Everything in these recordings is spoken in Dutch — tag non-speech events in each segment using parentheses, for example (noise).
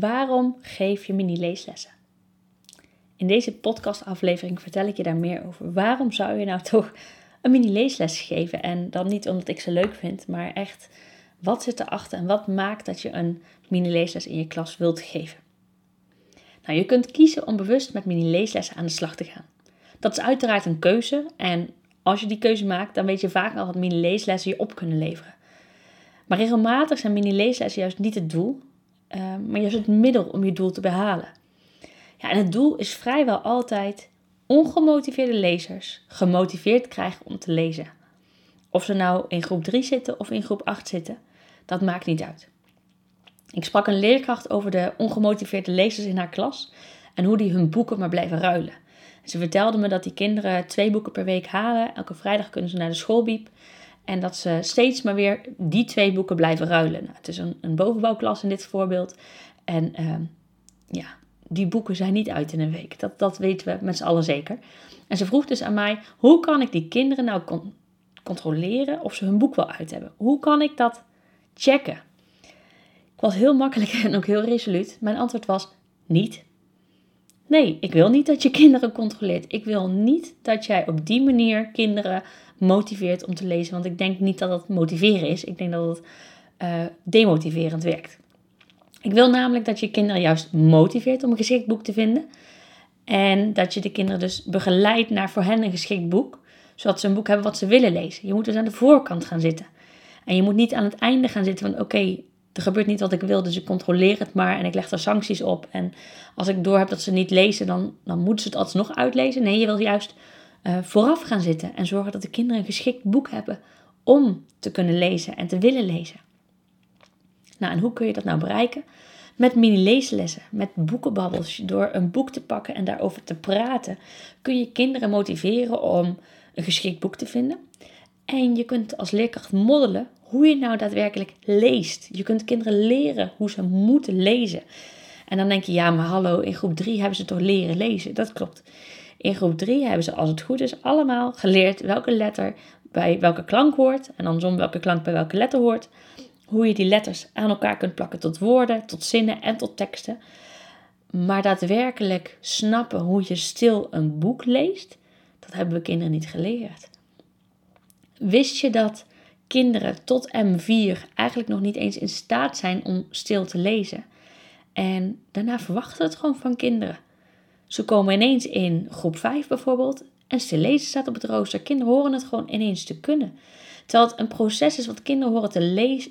waarom geef je mini-leeslessen? In deze podcastaflevering vertel ik je daar meer over. Waarom zou je nou (laughs) toch een mini-leesles geven? En dan niet omdat ik ze leuk vind, maar echt wat zit erachter en wat maakt dat je een mini-leesles in je klas wilt geven? Nou, je kunt kiezen om bewust met mini-leeslessen aan de slag te gaan. Dat is uiteraard een keuze en als je die keuze maakt, dan weet je vaak al wat mini-leeslessen je op kunnen leveren. Maar regelmatig zijn mini-leeslessen juist niet het doel, uh, maar juist het middel om je doel te behalen. Ja, en het doel is vrijwel altijd ongemotiveerde lezers gemotiveerd krijgen om te lezen. Of ze nou in groep 3 zitten of in groep 8 zitten, dat maakt niet uit. Ik sprak een leerkracht over de ongemotiveerde lezers in haar klas en hoe die hun boeken maar blijven ruilen. Ze vertelde me dat die kinderen twee boeken per week halen. Elke vrijdag kunnen ze naar de schoolbiep. En dat ze steeds maar weer die twee boeken blijven ruilen. Nou, het is een, een bovenbouwklas in dit voorbeeld. En uh, ja, die boeken zijn niet uit in een week. Dat, dat weten we met z'n allen zeker. En ze vroeg dus aan mij: hoe kan ik die kinderen nou controleren of ze hun boek wel uit hebben? Hoe kan ik dat checken? Ik was heel makkelijk (laughs) en ook heel resoluut. Mijn antwoord was: niet. Nee, ik wil niet dat je kinderen controleert. Ik wil niet dat jij op die manier kinderen motiveert om te lezen. Want ik denk niet dat dat motiveren is. Ik denk dat het uh, demotiverend werkt. Ik wil namelijk dat je kinderen juist motiveert om een geschikt boek te vinden. En dat je de kinderen dus begeleidt naar voor hen een geschikt boek. Zodat ze een boek hebben wat ze willen lezen. Je moet dus aan de voorkant gaan zitten. En je moet niet aan het einde gaan zitten van oké, er gebeurt niet wat ik wil, dus ik controleer het maar en ik leg er sancties op. En als ik door heb dat ze niet lezen, dan, dan moeten ze het alsnog uitlezen. Nee, je wil juist uh, vooraf gaan zitten en zorgen dat de kinderen een geschikt boek hebben om te kunnen lezen en te willen lezen. Nou, en hoe kun je dat nou bereiken? Met mini-leeslessen, met boekenbabbels. Door een boek te pakken en daarover te praten, kun je kinderen motiveren om een geschikt boek te vinden. En je kunt als leerkracht moddelen hoe je nou daadwerkelijk leest. Je kunt kinderen leren hoe ze moeten lezen. En dan denk je, ja, maar hallo, in groep 3 hebben ze toch leren lezen? Dat klopt. In groep 3 hebben ze, als het goed is, allemaal geleerd welke letter bij welke klank hoort. En andersom welke klank bij welke letter hoort. Hoe je die letters aan elkaar kunt plakken tot woorden, tot zinnen en tot teksten. Maar daadwerkelijk snappen hoe je stil een boek leest, dat hebben we kinderen niet geleerd. Wist je dat kinderen tot M4 eigenlijk nog niet eens in staat zijn om stil te lezen? En daarna verwachten we het gewoon van kinderen. Ze komen ineens in groep 5 bijvoorbeeld en stil lezen staat op het rooster. Kinderen horen het gewoon ineens te kunnen. Terwijl het een proces is wat kinderen horen te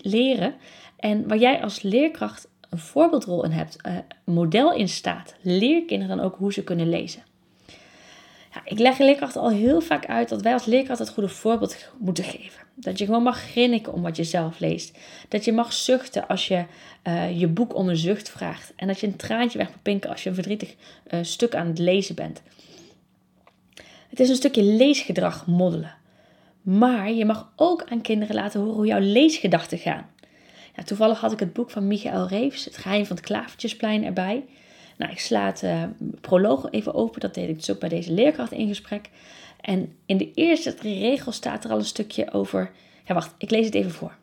leren en waar jij als leerkracht een voorbeeldrol in hebt, een eh, model in staat. Leer kinderen dan ook hoe ze kunnen lezen. Ja, ik leg leerkrachten al heel vaak uit dat wij als leerkracht het goede voorbeeld moeten geven. Dat je gewoon mag grinniken om wat je zelf leest. Dat je mag zuchten als je uh, je boek om een zucht vraagt. En dat je een traantje weg mag pinken als je een verdrietig uh, stuk aan het lezen bent. Het is een stukje leesgedrag moddelen. Maar je mag ook aan kinderen laten horen hoe jouw leesgedachten gaan. Ja, toevallig had ik het boek van Michael Reeves, Het geheim van het klavertjesplein, erbij. Nou, ik sla het uh, proloog even open. Dat deed ik dus ook bij deze leerkracht in gesprek. En in de eerste drie regels staat er al een stukje over. Ja, wacht, ik lees het even voor.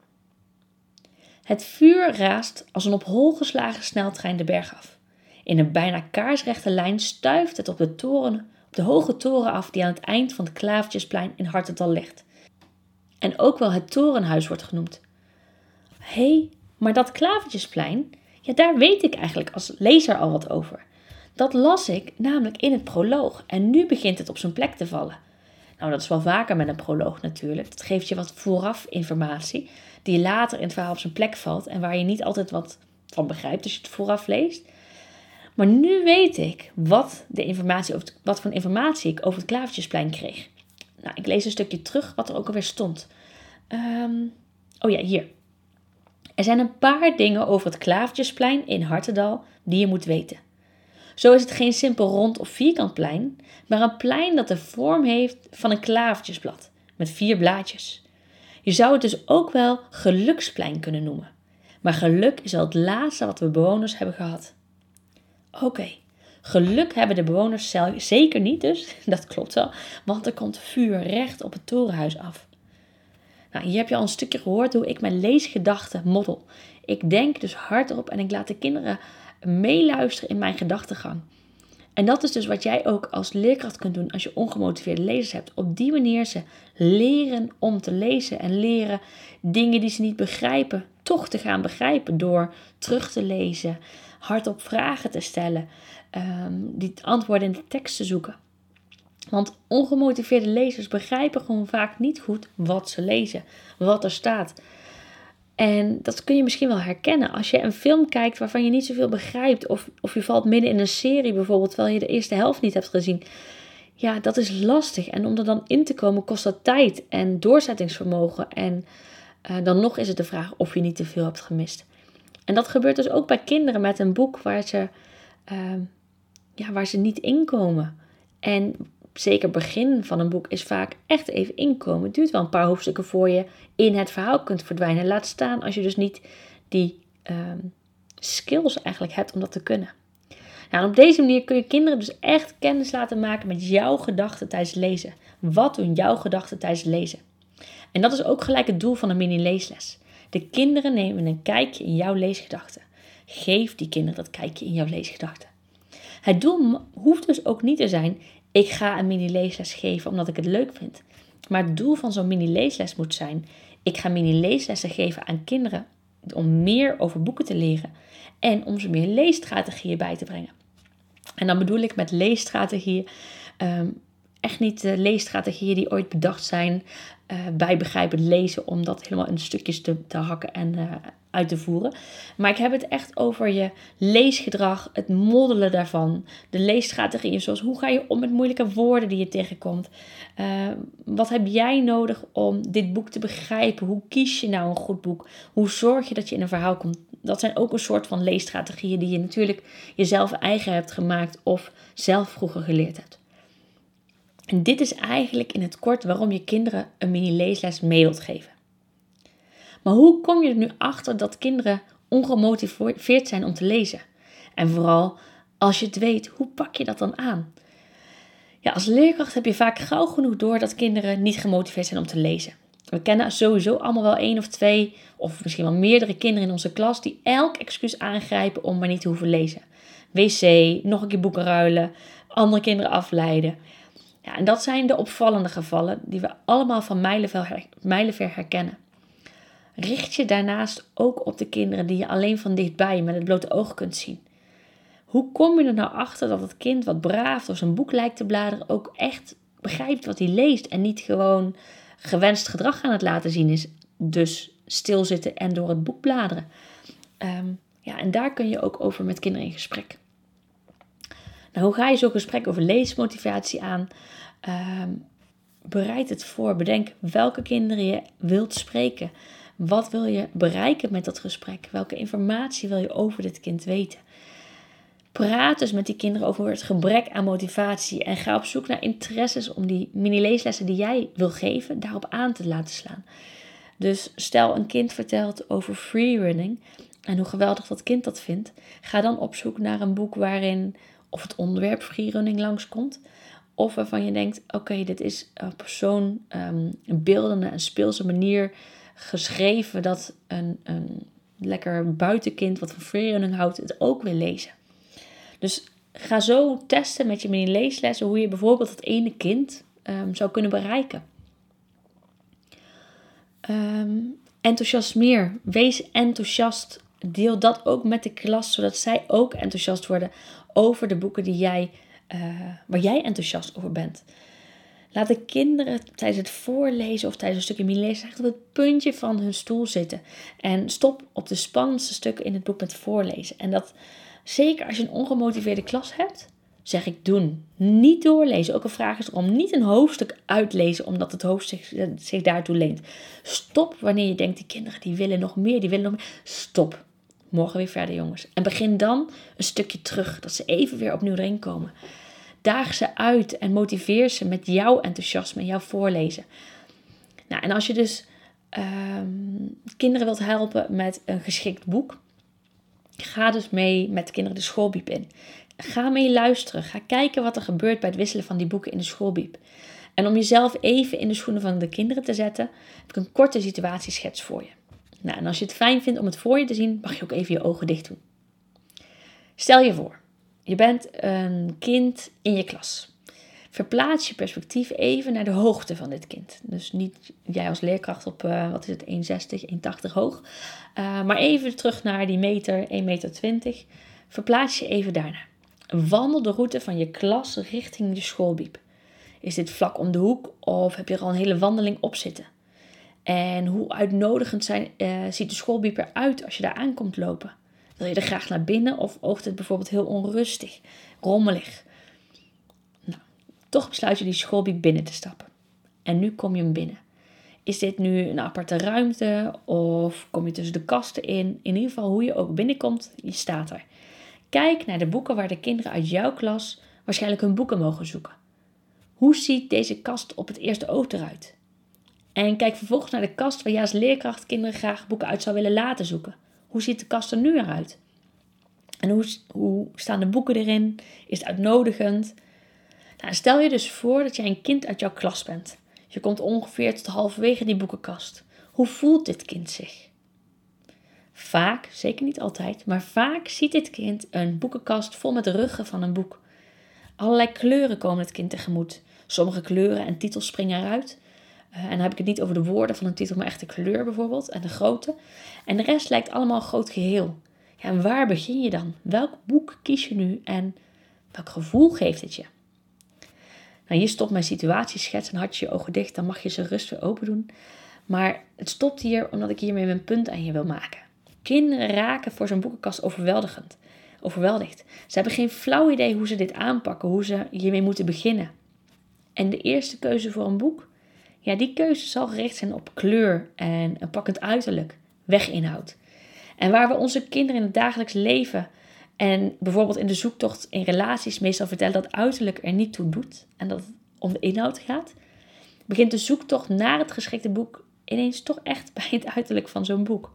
Het vuur raast als een op hol geslagen sneltrein de berg af. In een bijna kaarsrechte lijn stuift het op de, toren, op de hoge toren af die aan het eind van het Klavertjesplein in Hartental ligt. En ook wel het torenhuis wordt genoemd. Hé, hey, maar dat Klavertjesplein, ja, daar weet ik eigenlijk als lezer al wat over. Dat las ik namelijk in het proloog en nu begint het op zijn plek te vallen. Nou, dat is wel vaker met een proloog natuurlijk. Dat geeft je wat vooraf informatie, die later in het verhaal op zijn plek valt en waar je niet altijd wat van begrijpt als je het vooraf leest. Maar nu weet ik wat, de informatie over wat voor informatie ik over het Klavertjesplein kreeg. Nou, ik lees een stukje terug wat er ook alweer stond. Um, oh ja, hier. Er zijn een paar dingen over het Klavertjesplein in Hartendal die je moet weten. Zo is het geen simpel rond of vierkant plein, maar een plein dat de vorm heeft van een klavertjesblad met vier blaadjes. Je zou het dus ook wel geluksplein kunnen noemen. Maar geluk is al het laatste wat we bewoners hebben gehad. Oké, geluk hebben de bewoners zeker niet dus, (laughs) dat klopt wel, want er komt vuur recht op het torenhuis af. Nou, hier heb je al een stukje gehoord hoe ik mijn leesgedachten model. Ik denk dus hardop en ik laat de kinderen meeluisteren in mijn gedachtegang. En dat is dus wat jij ook als leerkracht kunt doen als je ongemotiveerde lezers hebt. Op die manier ze leren om te lezen en leren dingen die ze niet begrijpen toch te gaan begrijpen door terug te lezen, hardop vragen te stellen, um, die antwoorden in de tekst te zoeken. Want ongemotiveerde lezers begrijpen gewoon vaak niet goed wat ze lezen, wat er staat. En dat kun je misschien wel herkennen als je een film kijkt waarvan je niet zoveel begrijpt. Of, of je valt midden in een serie bijvoorbeeld, terwijl je de eerste helft niet hebt gezien. Ja, dat is lastig. En om er dan in te komen kost dat tijd en doorzettingsvermogen. En uh, dan nog is het de vraag of je niet te veel hebt gemist. En dat gebeurt dus ook bij kinderen met een boek waar ze, uh, ja, waar ze niet inkomen. En zeker begin van een boek is vaak echt even inkomen. Het duurt wel een paar hoofdstukken voor je in het verhaal kunt verdwijnen. Laat staan als je dus niet die uh, skills eigenlijk hebt om dat te kunnen. Nou, op deze manier kun je kinderen dus echt kennis laten maken met jouw gedachten tijdens lezen. Wat doen jouw gedachten tijdens lezen? En dat is ook gelijk het doel van een mini-leesles. De kinderen nemen een kijkje in jouw leesgedachten. Geef die kinderen dat kijkje in jouw leesgedachten. Het doel hoeft dus ook niet te zijn: ik ga een mini-leesles geven omdat ik het leuk vind. Maar het doel van zo'n mini-leesles moet zijn: ik ga mini-leeslessen geven aan kinderen om meer over boeken te leren en om ze meer leesstrategieën bij te brengen. En dan bedoel ik met leesstrategieën um, echt niet de leesstrategieën die ooit bedacht zijn uh, bij begrijpend lezen, om dat helemaal in stukjes te, te hakken en uh, uit te voeren. Maar ik heb het echt over je leesgedrag, het moddelen daarvan, de leesstrategieën, zoals hoe ga je om met moeilijke woorden die je tegenkomt. Uh, wat heb jij nodig om dit boek te begrijpen? Hoe kies je nou een goed boek? Hoe zorg je dat je in een verhaal komt? Dat zijn ook een soort van leesstrategieën die je natuurlijk jezelf eigen hebt gemaakt of zelf vroeger geleerd hebt. En dit is eigenlijk in het kort waarom je kinderen een mini-leesles mee wilt geven. Maar hoe kom je er nu achter dat kinderen ongemotiveerd zijn om te lezen? En vooral, als je het weet, hoe pak je dat dan aan? Ja, als leerkracht heb je vaak gauw genoeg door dat kinderen niet gemotiveerd zijn om te lezen. We kennen sowieso allemaal wel één of twee, of misschien wel meerdere kinderen in onze klas die elk excuus aangrijpen om maar niet te hoeven lezen. Wc, nog een keer boeken ruilen, andere kinderen afleiden. Ja, en dat zijn de opvallende gevallen die we allemaal van mijlenver herkennen. Richt je daarnaast ook op de kinderen die je alleen van dichtbij met het blote oog kunt zien. Hoe kom je er nou achter dat het kind wat braaf door zijn boek lijkt te bladeren ook echt begrijpt wat hij leest en niet gewoon gewenst gedrag aan het laten zien is, dus stilzitten en door het boek bladeren. Ehm, ja, en daar kun je ook over met kinderen in gesprek. Nou, hoe ga je zo'n gesprek over leesmotivatie aan? Ehm, bereid het voor. Bedenk welke kinderen je wilt spreken. Wat wil je bereiken met dat gesprek? Welke informatie wil je over dit kind weten? Praat dus met die kinderen over het gebrek aan motivatie en ga op zoek naar interesses om die mini-leeslessen die jij wil geven, daarop aan te laten slaan. Dus stel een kind vertelt over freerunning en hoe geweldig dat kind dat vindt, ga dan op zoek naar een boek waarin of het onderwerp freerunning langskomt. Of waarvan je denkt, oké, dit is op zo'n um, beeldende en speelse manier geschreven dat een, een lekker buitenkind wat van freerunning houdt het ook wil lezen. Dus ga zo testen met je mini-leeslessen hoe je bijvoorbeeld dat ene kind um, zou kunnen bereiken. Um, enthousiasmeer. Wees enthousiast. Deel dat ook met de klas, zodat zij ook enthousiast worden over de boeken die jij, uh, waar jij enthousiast over bent. Laat de kinderen tijdens het voorlezen of tijdens een stukje mini-lezen echt op het puntje van hun stoel zitten. En stop op de spannendste stukken in het boek met voorlezen. En dat zeker als je een ongemotiveerde klas hebt, zeg ik doen. Niet doorlezen. Ook een vraag is om niet een hoofdstuk uitlezen omdat het hoofdstuk zich, zich daartoe leent. Stop wanneer je denkt, die kinderen die willen nog meer, die willen nog meer. Stop. Morgen weer verder, jongens. En begin dan een stukje terug, dat ze even weer opnieuw erin komen. Daag ze uit en motiveer ze met jouw enthousiasme en jouw voorlezen. Nou, en als je dus ehm, kinderen wilt helpen met een geschikt boek, ga dus mee met de kinderen de schoolbiep in. Ga mee luisteren. Ga kijken wat er gebeurt bij het wisselen van die boeken in de schoolbiep. En om jezelf even in de schoenen van de kinderen te zetten, heb ik een korte situatieschets voor je. Nou, en als je het fijn vindt om het voor je te zien, mag je ook even je ogen dicht doen. Stel je voor, je bent een kind in je klas. Verplaats je perspectief even naar de hoogte van dit kind. Dus niet jij als leerkracht op, uh, wat is het, 1,60, 1,80 hoog. Uh, maar even terug naar die meter, 1,20 meter. Verplaats je even daarna. Wandel de route van je klas richting de schoolbiep. Is dit vlak om de hoek of heb je er al een hele wandeling op zitten? En hoe uitnodigend zijn, uh, ziet de schoolbiep eruit als je daar aankomt lopen? Wil je er graag naar binnen of oogt het bijvoorbeeld heel onrustig, rommelig? Nou, toch besluit je die schoolbiep binnen te stappen. En nu kom je hem binnen. Is dit nu een aparte ruimte of kom je tussen de kasten in? In ieder geval hoe je ook binnenkomt, je staat er. Kijk naar de boeken waar de kinderen uit jouw klas waarschijnlijk hun boeken mogen zoeken. Hoe ziet deze kast op het eerste oog eruit? En kijk vervolgens naar de kast waar jij als leerkracht kinderen graag boeken uit zou willen laten zoeken. Hoe ziet de kast er nu eruit? En hoe, hoe staan de boeken erin? Is het uitnodigend? Nou, stel je dus voor dat jij een kind uit jouw klas bent. Je komt ongeveer tot halverwege die boekenkast. Hoe voelt dit kind zich? Vaak, zeker niet altijd, maar vaak ziet dit kind een boekenkast vol met ruggen van een boek. Allerlei kleuren komen het kind tegemoet. Sommige kleuren en titels springen eruit. Eh, en dan heb ik het niet over de woorden van een titel, maar echt de kleur bijvoorbeeld en de grootte. En de rest lijkt allemaal groot geheel. Ja, en waar begin je dan? Welk boek kies je nu en welk gevoel geeft het je? Nou, hier stopt mijn situatieschets en had je je ogen dicht, dan mag je ze rustig open doen. Maar het stopt hier omdat ik hiermee mijn punt aan je wil maken. Kinderen raken voor zo'n boekenkast overweldigend. Overweldigd. Ze hebben geen flauw idee hoe ze dit aanpakken, hoe ze hiermee moeten beginnen. En de eerste keuze voor een boek, ja, die keuze zal gericht zijn op kleur en een pakkend uiterlijk, weginhoud. En waar we onze kinderen in het dagelijks leven en bijvoorbeeld in de zoektocht in relaties meestal vertellen dat uiterlijk er niet toe doet en dat het om de inhoud gaat, begint de zoektocht naar het geschikte boek ineens toch echt (laughs) bij het uiterlijk van zo'n boek.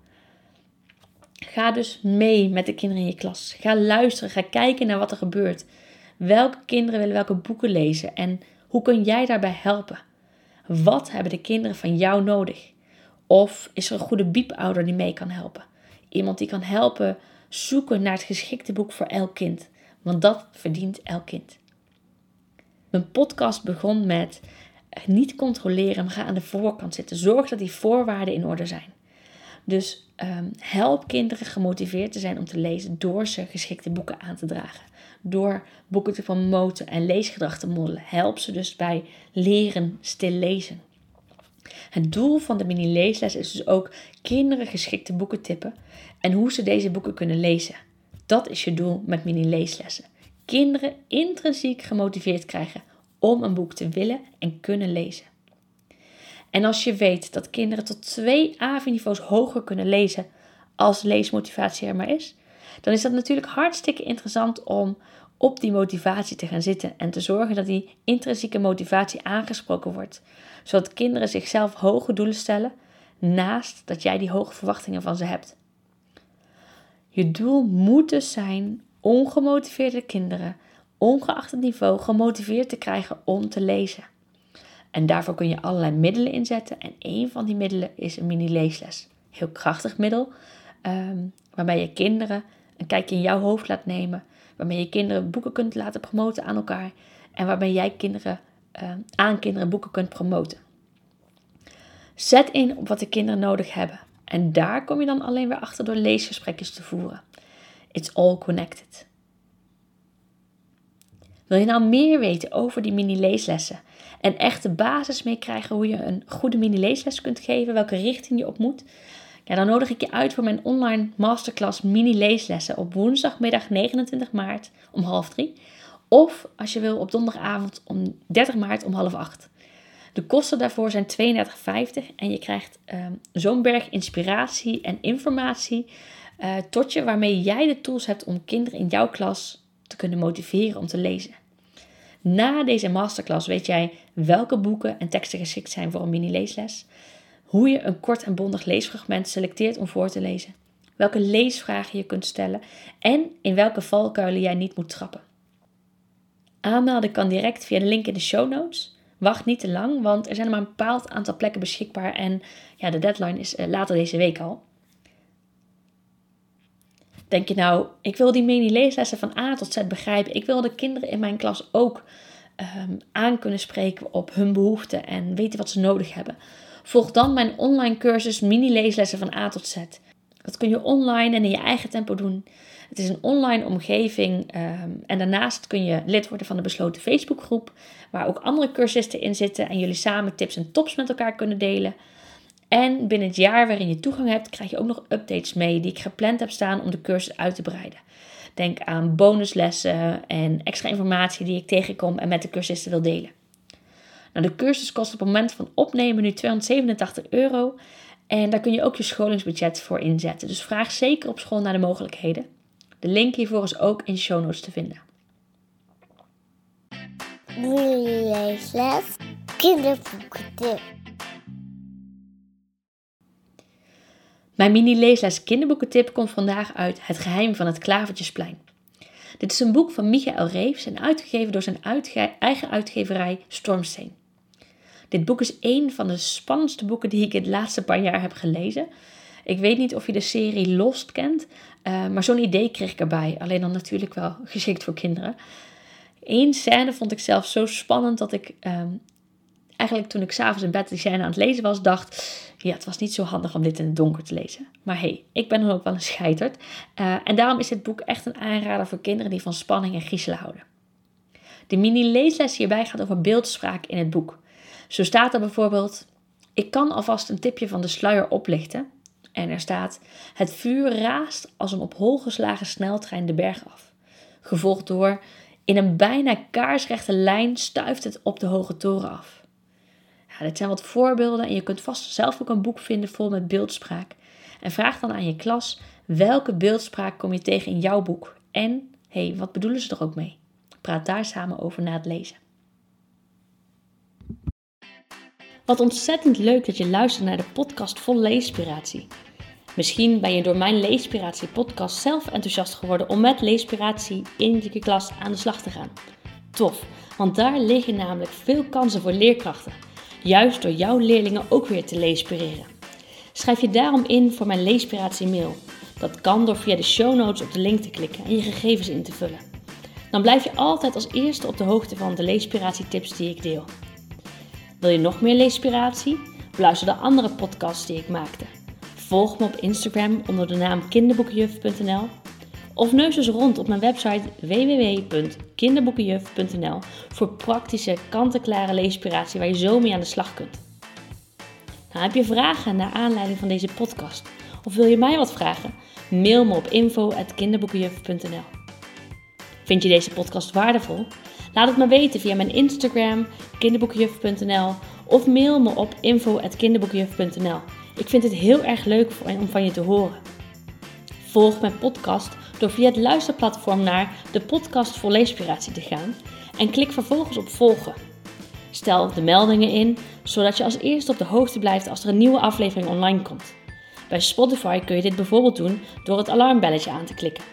Ga dus mee met de kinderen in je klas. Ga luisteren, ga kijken naar wat er gebeurt. Welke kinderen willen welke boeken lezen en hoe kun jij daarbij helpen? Wat hebben de kinderen van jou nodig? Of is er een goede biepouder die mee kan helpen? Iemand die kan helpen zoeken naar het geschikte boek voor elk kind. Want dat verdient elk kind. Mijn podcast begon met niet controleren, maar ga aan de voorkant zitten. Zorg dat die voorwaarden in orde zijn. Dus um, help kinderen gemotiveerd te zijn om te lezen door ze geschikte boeken aan te dragen. Door boeken te promoten en leesgedrag te modellen. Help ze dus bij leren stil lezen. Het doel van de mini-leesles is dus ook kinderen geschikte boeken tippen en hoe ze deze boeken kunnen lezen. Dat is je doel met mini-leeslessen. Kinderen intrinsiek gemotiveerd krijgen om een boek te willen en kunnen lezen. En als je weet dat kinderen tot twee AVI-niveaus hoger kunnen lezen als leesmotivatie er maar is, dan is dat natuurlijk hartstikke interessant om op die motivatie te gaan zitten en te zorgen dat die intrinsieke motivatie aangesproken wordt, zodat kinderen zichzelf hoge doelen stellen naast dat jij die hoge verwachtingen van ze hebt. Je doel moet dus zijn ongemotiveerde kinderen, ongeacht het niveau, gemotiveerd te krijgen om te lezen. En daarvoor kun je allerlei middelen inzetten. En een van die middelen is een mini-leesles. Heel krachtig middel, um, waarbij je kinderen een kijkje in jouw hoofd laat nemen. Waarmee je kinderen boeken kunt laten promoten aan elkaar. En waarbij jij kinderen, um, aan kinderen boeken kunt promoten. Zet in op wat de kinderen nodig hebben. En daar kom je dan alleen weer achter door leesgesprekjes te voeren. It's all connected. Wil je nou meer weten over die mini-leeslessen en echt de basis mee krijgen hoe je een goede mini-leesles kunt geven, welke richting je op moet? Ja, dan nodig ik je uit voor mijn online masterclass mini-leeslessen op woensdagmiddag 29 maart om half drie. Of als je wil op donderdagavond om 30 maart om half acht. De kosten daarvoor zijn 32,50 en je krijgt uh, zo'n berg inspiratie en informatie uh, tot je waarmee jij de tools hebt om kinderen in jouw klas te kunnen motiveren om te lezen. Na deze masterclass weet jij welke boeken en teksten geschikt zijn voor een mini-leesles, hoe je een kort en bondig leesfragment selecteert om voor te lezen, welke leesvragen je kunt stellen en in welke valkuilen jij niet moet trappen. Aanmelden kan direct via de link in de show notes. Wacht niet te lang, want er zijn maar een bepaald aantal plekken beschikbaar en ja, de deadline is eh, later deze week al. Denk je nou, ik wil die mini-leeslessen van A tot Z begrijpen. Ik wil de kinderen in mijn klas ook um, aan kunnen spreken op hun behoeften en weten wat ze nodig hebben. Volg dan mijn online cursus mini-leeslessen van A tot Z. Dat kun je online en in je eigen tempo doen. Het is een online omgeving ehm, en daarnaast kun je lid worden van de besloten Facebookgroep, waar ook andere cursisten in zitten en jullie samen tips en tops met elkaar kunnen delen. En binnen het jaar waarin je toegang hebt, krijg je ook nog updates mee die ik gepland heb staan om de cursus uit te breiden. Denk aan bonuslessen en extra informatie die ik tegenkom en met de cursisten wil delen. Nou, de cursus kost op het moment van opnemen nu 287 euro. En daar kun je ook je scholingsbudget voor inzetten. Dus vraag zeker op school naar de mogelijkheden. De link hiervoor is ook in show notes te vinden. Leesles, kinderboekentip. Mijn mini-leesles kinderboekentip komt vandaag uit Het geheim van het Klavertjesplein. Dit is een boek van Michael Reeves en uitgegeven door zijn eigen uitgeverij Stormsteen. Dit boek is een van de spannendste boeken die ik in de laatste paar jaar heb gelezen. Ik weet niet of je de serie Lost kent, uh, maar zo'n idee kreeg ik erbij. Alleen dan natuurlijk wel geschikt voor kinderen. Eén scène vond ik zelf zo spannend dat ik ehm, eigenlijk toen ik s'avonds in bed die scène aan het lezen was, dacht... Ja, het was niet zo handig om dit in het donker te lezen. Maar hey, ik ben dan ook wel een scheiterd. Uh, en daarom is dit boek echt een aanrader voor kinderen die van spanning en griezelen houden. De mini-leesles hierbij gaat over beeldspraak in het boek. Zo staat er bijvoorbeeld: Ik kan alvast een tipje van de sluier oplichten. En er staat: Het vuur raast als een op hol geslagen sneltrein de berg af. Gevolgd door: In een bijna kaarsrechte lijn stuift het op de hoge toren af. Dit zijn wat voorbeelden en je kunt vast zelf ook een boek vinden vol met beeldspraak. En vraag dan aan je klas: welke beeldspraak kom je tegen in jouw boek? En hey, wat bedoelen ze er ook mee? Praat daar samen over na het lezen. Wat ontzettend leuk dat je luistert naar de podcast vol leespiratie. Misschien ben je door mijn Leespiratie podcast zelf enthousiast geworden om met leespiratie in je klas aan de slag te gaan. Tof, want daar liggen namelijk veel kansen voor leerkrachten. Juist door jouw leerlingen ook weer te leespireren. Schrijf je daarom in voor mijn Leespiratie mail. Dat kan door via de show notes op de link te klikken en je gegevens in te vullen. Dan blijf je altijd als eerste op de hoogte van de leespiratie tips die ik deel. Wil je nog meer leespiratie? Beluister de andere podcasts die ik maakte. Volg me op Instagram onder de naam kinderboekenjuf.nl of neus eens rond op mijn website www.kinderboekenjuf.nl voor praktische, kant-en-klare leespiratie waar je zo mee aan de slag kunt. Nou, heb je vragen naar aanleiding van deze podcast? Of wil je mij wat vragen? Mail me op info.kinderboekenjuf.nl Vind je deze podcast waardevol? Laat het me weten via mijn Instagram, kinderboekenjuf.nl of mail me op info.kinderboekenjuf.nl. Ik vind het heel erg leuk om van je te horen. Volg mijn podcast door via het luisterplatform naar de podcast voor leespiratie te gaan en klik vervolgens op volgen. Stel de meldingen in, zodat je als eerste op de hoogte blijft als er een nieuwe aflevering online komt. Bij Spotify kun je dit bijvoorbeeld doen door het alarmbelletje aan te klikken.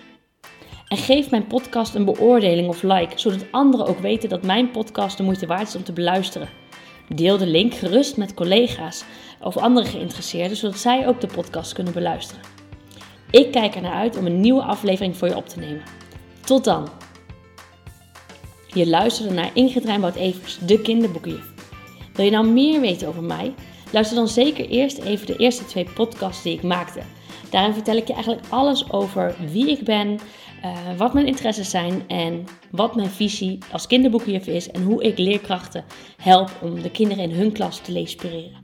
En geef mijn podcast een beoordeling of like, zodat anderen ook weten dat mijn podcast de moeite waard is om te beluisteren. Deel de link gerust met collega's of andere geïnteresseerden, zodat zij ook de podcast kunnen beluisteren. Ik kijk er naar uit om een nieuwe aflevering voor je op te nemen. Tot dan! Je luisterde naar Ingrid Rijnboud-Evers, de kinderboekenjuf. Wil je nou meer weten over mij? Luister dan zeker eerst even de eerste twee podcasts die ik maakte. Daarin vertel ik je eigenlijk alles over wie ik ben, uh, wat mijn interesses zijn en wat mijn visie als kinderboekenjuf is en hoe ik leerkrachten help om de kinderen in hun klas te leespireren.